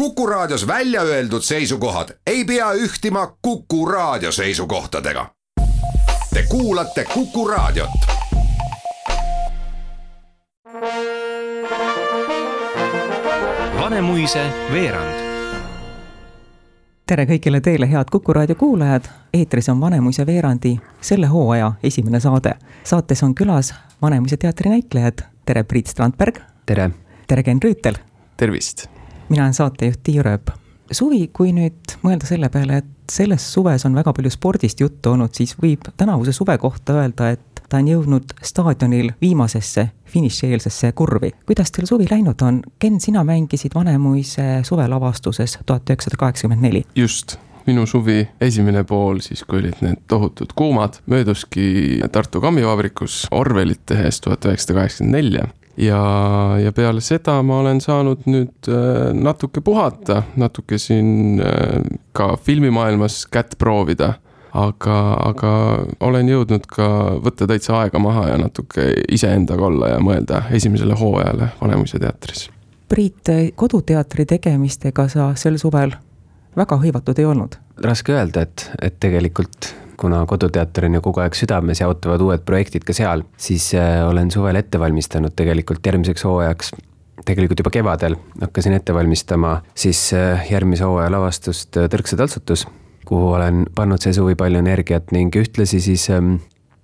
Kuku Raadios välja öeldud seisukohad ei pea ühtima Kuku Raadio seisukohtadega. Te kuulate Kuku Raadiot. Vanemuise veerand tere kõigile teile, head Kuku raadio kuulajad. eetris on Vanemuise veerandi selle hooaja esimene saade. saates on külas Vanemuise teatri näitlejad. tere, Priit Strandberg. tere. tere, Ken Rüütel. tervist. Mina olen saatejuht Tiiu Rööp. suvi, kui nüüd mõelda selle peale, et selles suves on väga palju spordist juttu olnud, siis võib tänavuse suve kohta öelda, et ta on jõudnud staadionil viimasesse finišieelsesse kurvi. kuidas teil suvi läinud on? Ken, sina mängisid Vanemuise suvelavastuses tuhat üheksasada kaheksakümmend neli. just minu suvi esimene pool, siis kui olid need tohutud kuumad, mööduski Tartu kammivabrikus Orwellit tehes tuhat üheksasada kaheksakümmend nelja ja, ja peale seda ma olen saanud nüüd äh, natuke puhata, natuke siin äh, ka filmimaailmas kätt proovida aga, aga olen jõudnud ka võtta täitsa aega maha ja natuke iseendaga olla ja mõelda esimesele hooajale Vanemuise teatris. Priit, koduteatri tegemistega sa sel suvel väga hõivatud ei olnud? raske öelda, et, et tegelikult kuna Koduteater on ju kogu aeg südames ja ootavad uued projektid ka seal, siis äh, olen suvel ette valmistanud tegelikult järgmiseks hooajaks tegelikult juba kevadel hakkasin ette valmistama siis äh, järgmise hooaja lavastust äh, Tõrksa taltsutus kuhu olen pannud see suvi palju energiat ning ühtlasi siis ähm,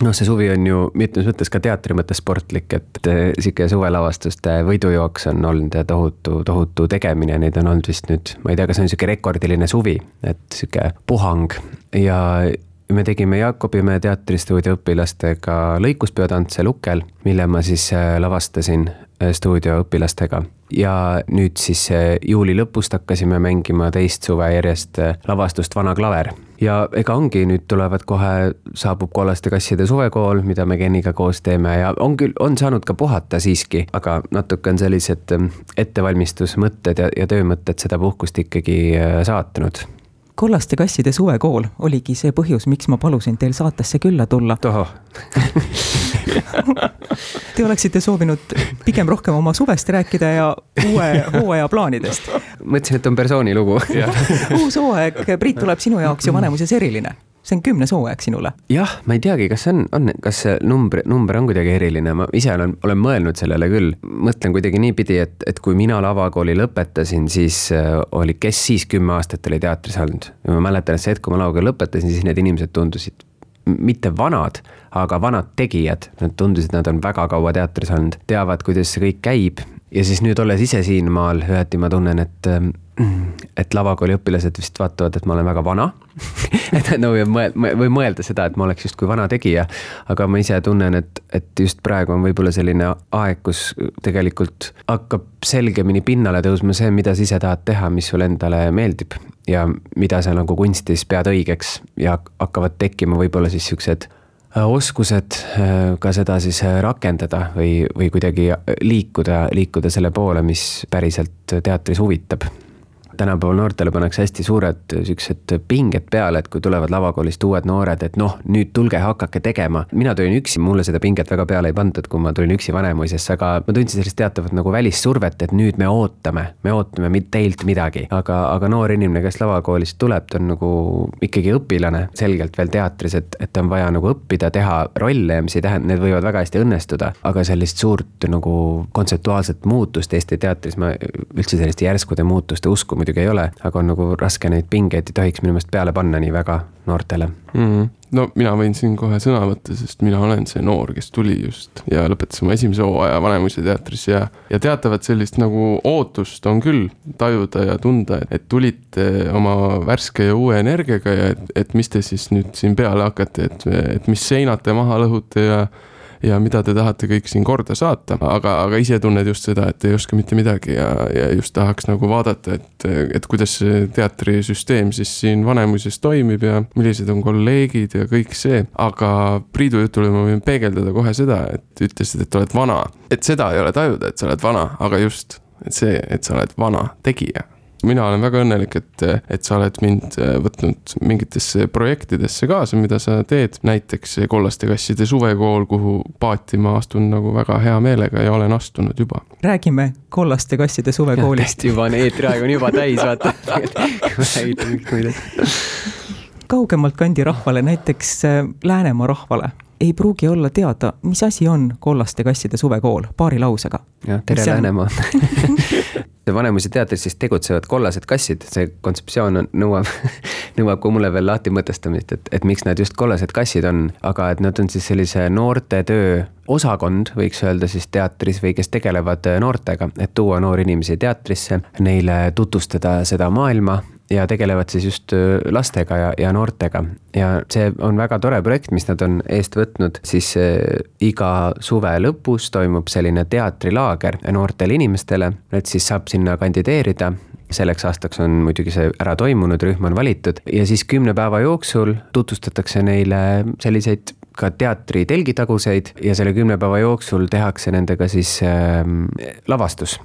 noh, see suvi on ju mitmes mõttes ka teatri mõttes sportlik, et sihuke suvelavastuste võidujooks on olnud ja tohutu, tohutu tegemine, neid on olnud vist nüüd, ma ei tea, kas see on sihuke rekordiline suvi, et sihuke puhang ja me tegime Jaakobimäe teatristuudio õpilastega lõikuspeotantse Lukel, mille ma siis äh, lavastasin äh, stuudio õpilastega ja nüüd siis eh, juuli lõpust hakkasime mängima teist suve järjest lavastust Vana klaver. ja ega ongi, nüüd tulevad kohe, saabub Kollaste kasside suvekool, mida me Keniga koos teeme ja on küll, on saanud ka puhata siiski, aga natuke on sellised eh, ettevalmistusmõtted ja, ja töömõtted seda puhkust ikkagi saatnud kollaste kasside suvekool oligi see põhjus, miks ma palusin teil saatesse külla tulla. Te oleksite soovinud pigem rohkem oma suvest rääkida ja uue hooaja plaanidest. mõtlesin, et on persooni lugu uus hooaeg, Priit, tuleb sinu jaoks ju Vanemuises eriline see on kümnes hooaeg sinule. jah, ma ei teagi, kas see on, on, kas see number, number on kuidagi eriline, ma ise olen, olen mõelnud sellele küll. mõtlen kuidagi niipidi, et, et kui mina lavakooli lõpetasin, siis äh, oli, kes siis kümme aastat oli teatris olnud. ma mäletan, et see hetk, kui ma lavakooli lõpetasin, siis need inimesed tundusid mitte vanad, aga vanad tegijad, nad tundusid, nad on väga kaua teatris olnud, teavad, kuidas see kõik käib ja siis nüüd olles ise siinmaal, üheti ma tunnen, et ähm, et lavakooli õpilased vist vaatavad, et ma olen väga vana et no või mõelda seda, et ma oleks justkui vana tegija. aga ma ise tunnen, et, et just praegu on võib-olla selline aeg, kus tegelikult hakkab selgemini pinnale tõusma see, mida sa ise tahad teha, mis sulle endale meeldib. ja mida sa nagu kunstis pead õigeks ja hakkavad tekkima võib-olla siis siuksed äh, oskused äh, ka seda siis äh, rakendada või, või kuidagi liikuda, liikuda selle poole, mis päriselt teatris huvitab tänapäeval noortele pannakse hästi suured siuksed pinged peale, et kui tulevad lavakoolist uued noored, et noh, nüüd tulge, hakake tegema. mina tulin üksi, mulle seda pinget väga peale ei pandud, kui ma tulin üksi Vanemuisesse, aga ma tundsin sellist teatavat nagu välissurvet, et nüüd me ootame, me ootame teilt midagi. aga, aga noor inimene, kes lavakoolist tuleb, ta on nagu ikkagi õpilane selgelt veel teatris, et, et on vaja nagu õppida, teha rolle ja mis ei tähenda, need võivad väga hästi õnnestuda, aga sellist suurt nagu kontseptuaalset muutust Eesti teatris ma üldse selliste järskude muutuste usku muidugi ei ole, aga on nagu raske neid pingeid ei tohiks minu meelest peale panna nii väga noortele mm. -hmm. no mina võin siin kohe sõna võtta, sest mina olen see noor, kes tuli just ja lõpetas oma esimese hooaja Vanemuise teatris ja, ja teatavat sellist nagu ootust on küll tajuda ja tunda, et tulite oma värske ja uue energiaga ja et, et mis te siis nüüd siin peale hakkate, et, et mis seinad te maha lõhute ja ja mida te tahate kõik siin korda saata, aga, aga ise tunned just seda, et ei oska mitte midagi ja, ja just tahaks nagu vaadata, et, et kuidas see teatrisüsteem siis siin Vanemuises toimib ja millised on kolleegid ja kõik see. aga Priidu jutule ma võin peegeldada kohe seda, et ütlesid, et oled vana, et seda ei ole tajuda, et sa oled vana, aga just, et see, et sa oled vana tegija mina olen väga õnnelik, et, et sa oled mind võtnud mingitesse projektidesse kaasa, mida sa teed, näiteks Kollaste kasside suvekool, kuhu paati ma astun nagu väga hea meelega ja olen astunud juba. räägime Kollaste kasside suvekoolist. juba on eetriaeg on juba täis, vaata kaugemalt kandi rahvale, näiteks äh, Läänemaa rahvale ei pruugi olla teada, mis asi on kollaste kasside suvekool, paari lausega. jah, tere Läänemaa. Vanemuise teatris siis tegutsevad kollased kassid, see kontseptsioon on, nõuab nõuab ka mulle veel lahti mõtestamist, et, et miks nad just kollased kassid on, aga et nad on siis sellise noortetöö osakond, võiks öelda siis teatris või kes tegelevad noortega, et tuua noori inimesi teatrisse, neile tutvustada seda maailma ja tegelevad siis just lastega ja, ja noortega. ja see on väga tore projekt, mis nad on eest võtnud, siis iga suve lõpus toimub selline teatrilaager noortele inimestele, et siis saab sinna kandideerida. Selleks aastaks on muidugi see ära toimunud, rühm on valitud. Ja siis kümne päeva jooksul tutvustatakse neile selliseid ka teatri telgitaguseid ja selle kümne päeva jooksul tehakse nendega siis äh, lavastus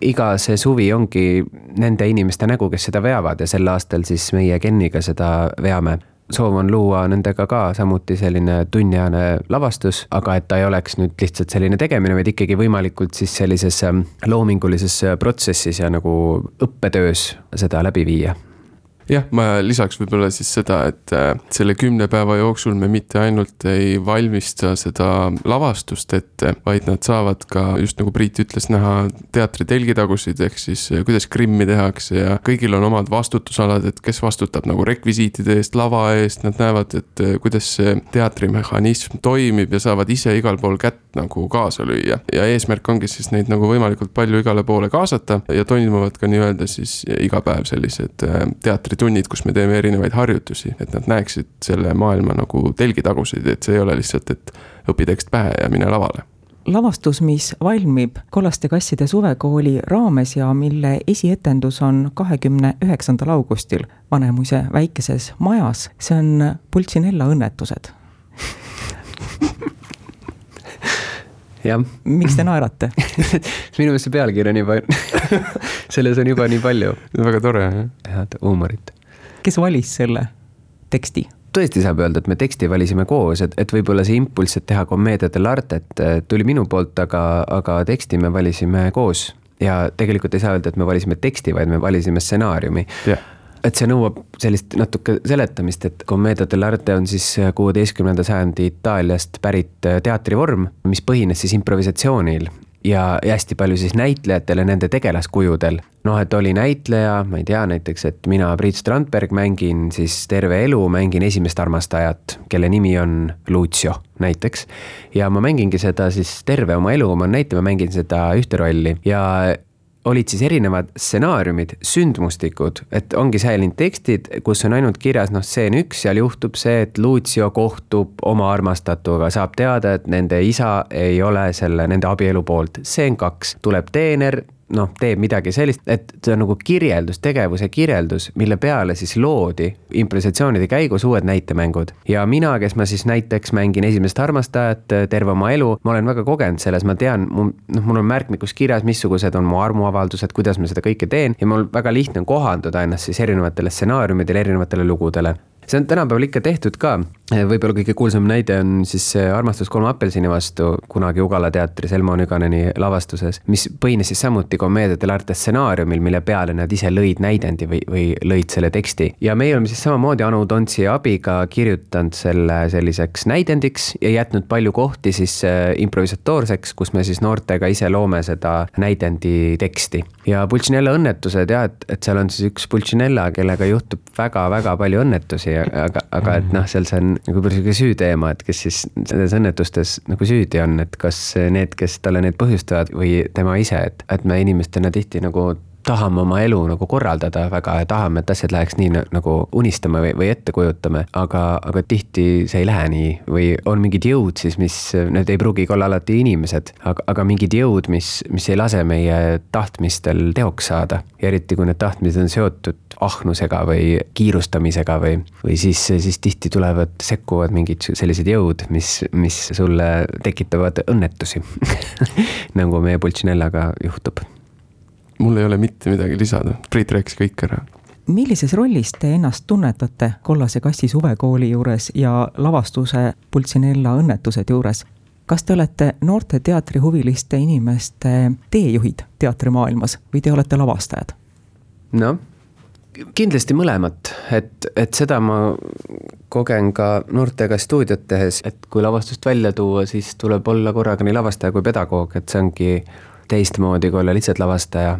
iga see suvi ongi nende inimeste nägu, kes seda veavad ja sel aastal siis meie Kenniga seda veame. soov on luua nendega ka samuti selline tunniajane lavastus, aga et ta ei oleks nüüd lihtsalt selline tegemine, vaid ikkagi võimalikult siis sellises ähm, loomingulises protsessis ja nagu õppetöös seda läbi viia jah, ma lisaks võib-olla siis seda, et äh, selle kümne päeva jooksul me mitte ainult ei valmista seda lavastust ette, vaid nad saavad ka just nagu Priit ütles, näha teatri telgitagusid, ehk siis äh, kuidas grimmi tehakse ja kõigil on omad vastutusalad, et kes vastutab nagu rekvisiitide eest, lava eest, nad näevad, et äh, kuidas see teatrimehhanism toimib ja saavad ise igal pool kätt nagu kaasa lüüa. ja eesmärk ongi siis neid nagu võimalikult palju igale poole kaasata ja toimuvad ka nii-öelda siis iga päev sellised teatri tunnid, kus me teeme erinevaid harjutusi, et nad näeksid selle maailma nagu telgitaguseid, et see ei ole lihtsalt, et õpi tekst pähe ja mine lavale lavastus, mis valmib Kollaste kasside suvekooli raames ja mille esietendus on kahekümne üheksandal augustil Vanemuise väikeses majas, see on Pulcinella õnnetused. miks te naerate minu meelest see pealkiri on juba selles on juba nii palju. väga tore, jah. head huumorit. kes valis selle teksti? tõesti saab öelda, et me teksti valisime koos, et, et võib-olla see impulss, et teha kommeedia dell'arte tuli minu poolt, aga, aga teksti me valisime koos. ja tegelikult ei saa öelda, et me valisime teksti, vaid me valisime stsenaariumi yeah et see nõuab sellist natuke seletamist, et commedia dell'arte on siis kuueteistkümnenda sajandi Itaaliast pärit teatrivorm, mis põhines siis improvisatsioonil ja, hästi palju siis näitlejatel ja nende tegelaskujudel. noh, et oli näitleja, ma ei tea, näiteks, et mina, Priit Strandberg, mängin siis terve elu, mängin esimest armastajat, kelle nimi on Lucio näiteks. ja ma mängingi seda siis terve oma elu, ma näitan, ma mängin seda ühte rolli ja olid siis erinevad stsenaariumid, sündmustikud, et ongi säilinud tekstid, kus on ainult kirjas noh, stseen üks, seal juhtub see, et Lucio kohtub oma armastatuga, saab teada, et nende isa ei ole selle, nende abielu poolt. stseen kaks, tuleb teener noh, teeb midagi sellist, et see on nagu kirjeldus, tegevuse kirjeldus, mille peale siis loodi improvisatsioonide käigus uued näitemängud. ja mina, kes ma siis näiteks mängin esimest armastajat äh, terve oma elu, ma olen väga kogenud selles, ma tean, noh, mul on märkmikus kirjas, missugused on mu armuavaldused, kuidas ma seda kõike teen ja mul väga lihtne on kohanduda ennast siis erinevatele stsenaariumidele, erinevatele lugudele see on tänapäeval ikka tehtud ka, võib-olla kõige kuulsam näide on siis Armastus kolme apelsini vastu kunagi Ugala teatris Elmo Nüganeni lavastuses, mis põhines siis samuti kommeedia dell'arte stsenaariumil, mille peale nad ise lõid näidendi või, või lõid selle teksti. ja meie oleme siis samamoodi Anu Tontsi abiga kirjutanud selle selliseks näidendiks ja jätnud palju kohti siis äh, improvisatoorseks, kus me siis noortega ise loome seda näidendi teksti. ja Pulcinella õnnetused jah, et, et seal on siis üks Pulcinella, kellega juhtub väga-väga palju õnnetusi aga, aga et noh, seal see on nagu sihuke süüteema, et kes siis nendes õnnetustes nagu süüdi on, et kas need, kes talle neid põhjustavad või tema ise, et, et me inimestena tihti nagu tahame oma elu nagu korraldada väga ja tahame, et asjad läheks nii nagu unistame või, või ette kujutame, aga, aga tihti see ei lähe nii või on mingid jõud siis, mis, need ei pruugigi olla alati inimesed, aga, aga mingid jõud, mis, mis ei lase meie tahtmistel teoks saada. ja eriti, kui need tahtmised on seotud ahnusega või kiirustamisega või, või siis, siis tihti tulevad, sekkuvad mingid sellised jõud, mis, mis sulle tekitavad õnnetusi nagu meie Pulcinellaga juhtub mul ei ole mitte midagi lisada, Priit rääkis kõik ära. Millises rollis te ennast tunnetate Kollase kassi suvekooli juures ja lavastuse Pultsinella õnnetused juures? kas te olete noorte teatrihuviliste inimeste teejuhid teatrimaailmas või te olete lavastajad? noh, kindlasti mõlemat, et, et seda ma kogen ka noortega stuudiot tehes, et kui lavastust välja tuua, siis tuleb olla korraga nii lavastaja kui pedagoog, et see ongi teistmoodi kui olla lihtsalt lavastaja.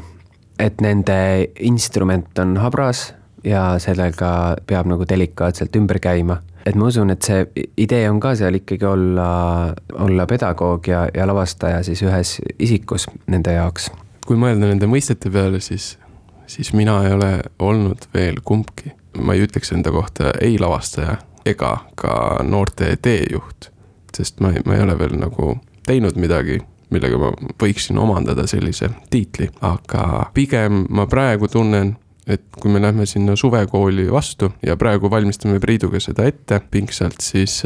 et nende instrument on habras ja sellega peab nagu delikaatselt ümber käima et ma usun, et see idee on ka seal ikkagi olla, olla pedagoog ja, ja lavastaja siis ühes isikus nende jaoks. kui mõelda nende mõistete peale, siis, siis mina ei ole olnud veel kumbki. ma ei ütleks enda kohta ei lavastaja ega ka noorte teejuht, sest ma ei, ma ei ole veel nagu teinud midagi, millega ma võiksin omandada sellise tiitli, aga pigem ma praegu tunnen et kui me lähme sinna suvekooli vastu ja praegu valmistame Priiduga seda ette pingsalt, siis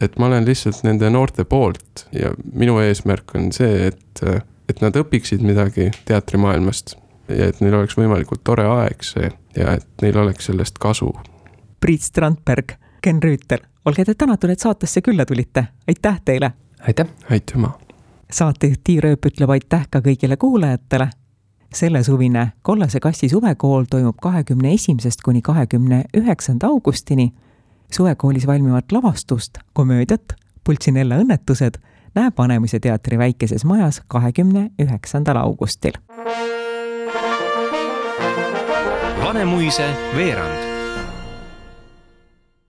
et ma olen lihtsalt nende noorte poolt ja minu eesmärk on see, et, et nad õpiksid midagi teatrimaailmast ja et neil oleks võimalikult tore aeg see ja et neil oleks sellest kasu. Priit Strandberg, Ken Rüütel, olge te tänatud, et saatesse külla tulite, aitäh teile! aitäh! aitüma! Saatejuht Tiir Ööp ütleb aitäh ka kõigile kuulajatele sellesuvine Kollase kassi suvekool toimub kahekümne esimesest kuni kahekümne üheksanda augustini. suvekoolis valmivat lavastust, komöödiat Pultsinella õnnetused näeb Vanemuise teatri väikeses majas kahekümne üheksandal augustil. Vanemuise veerand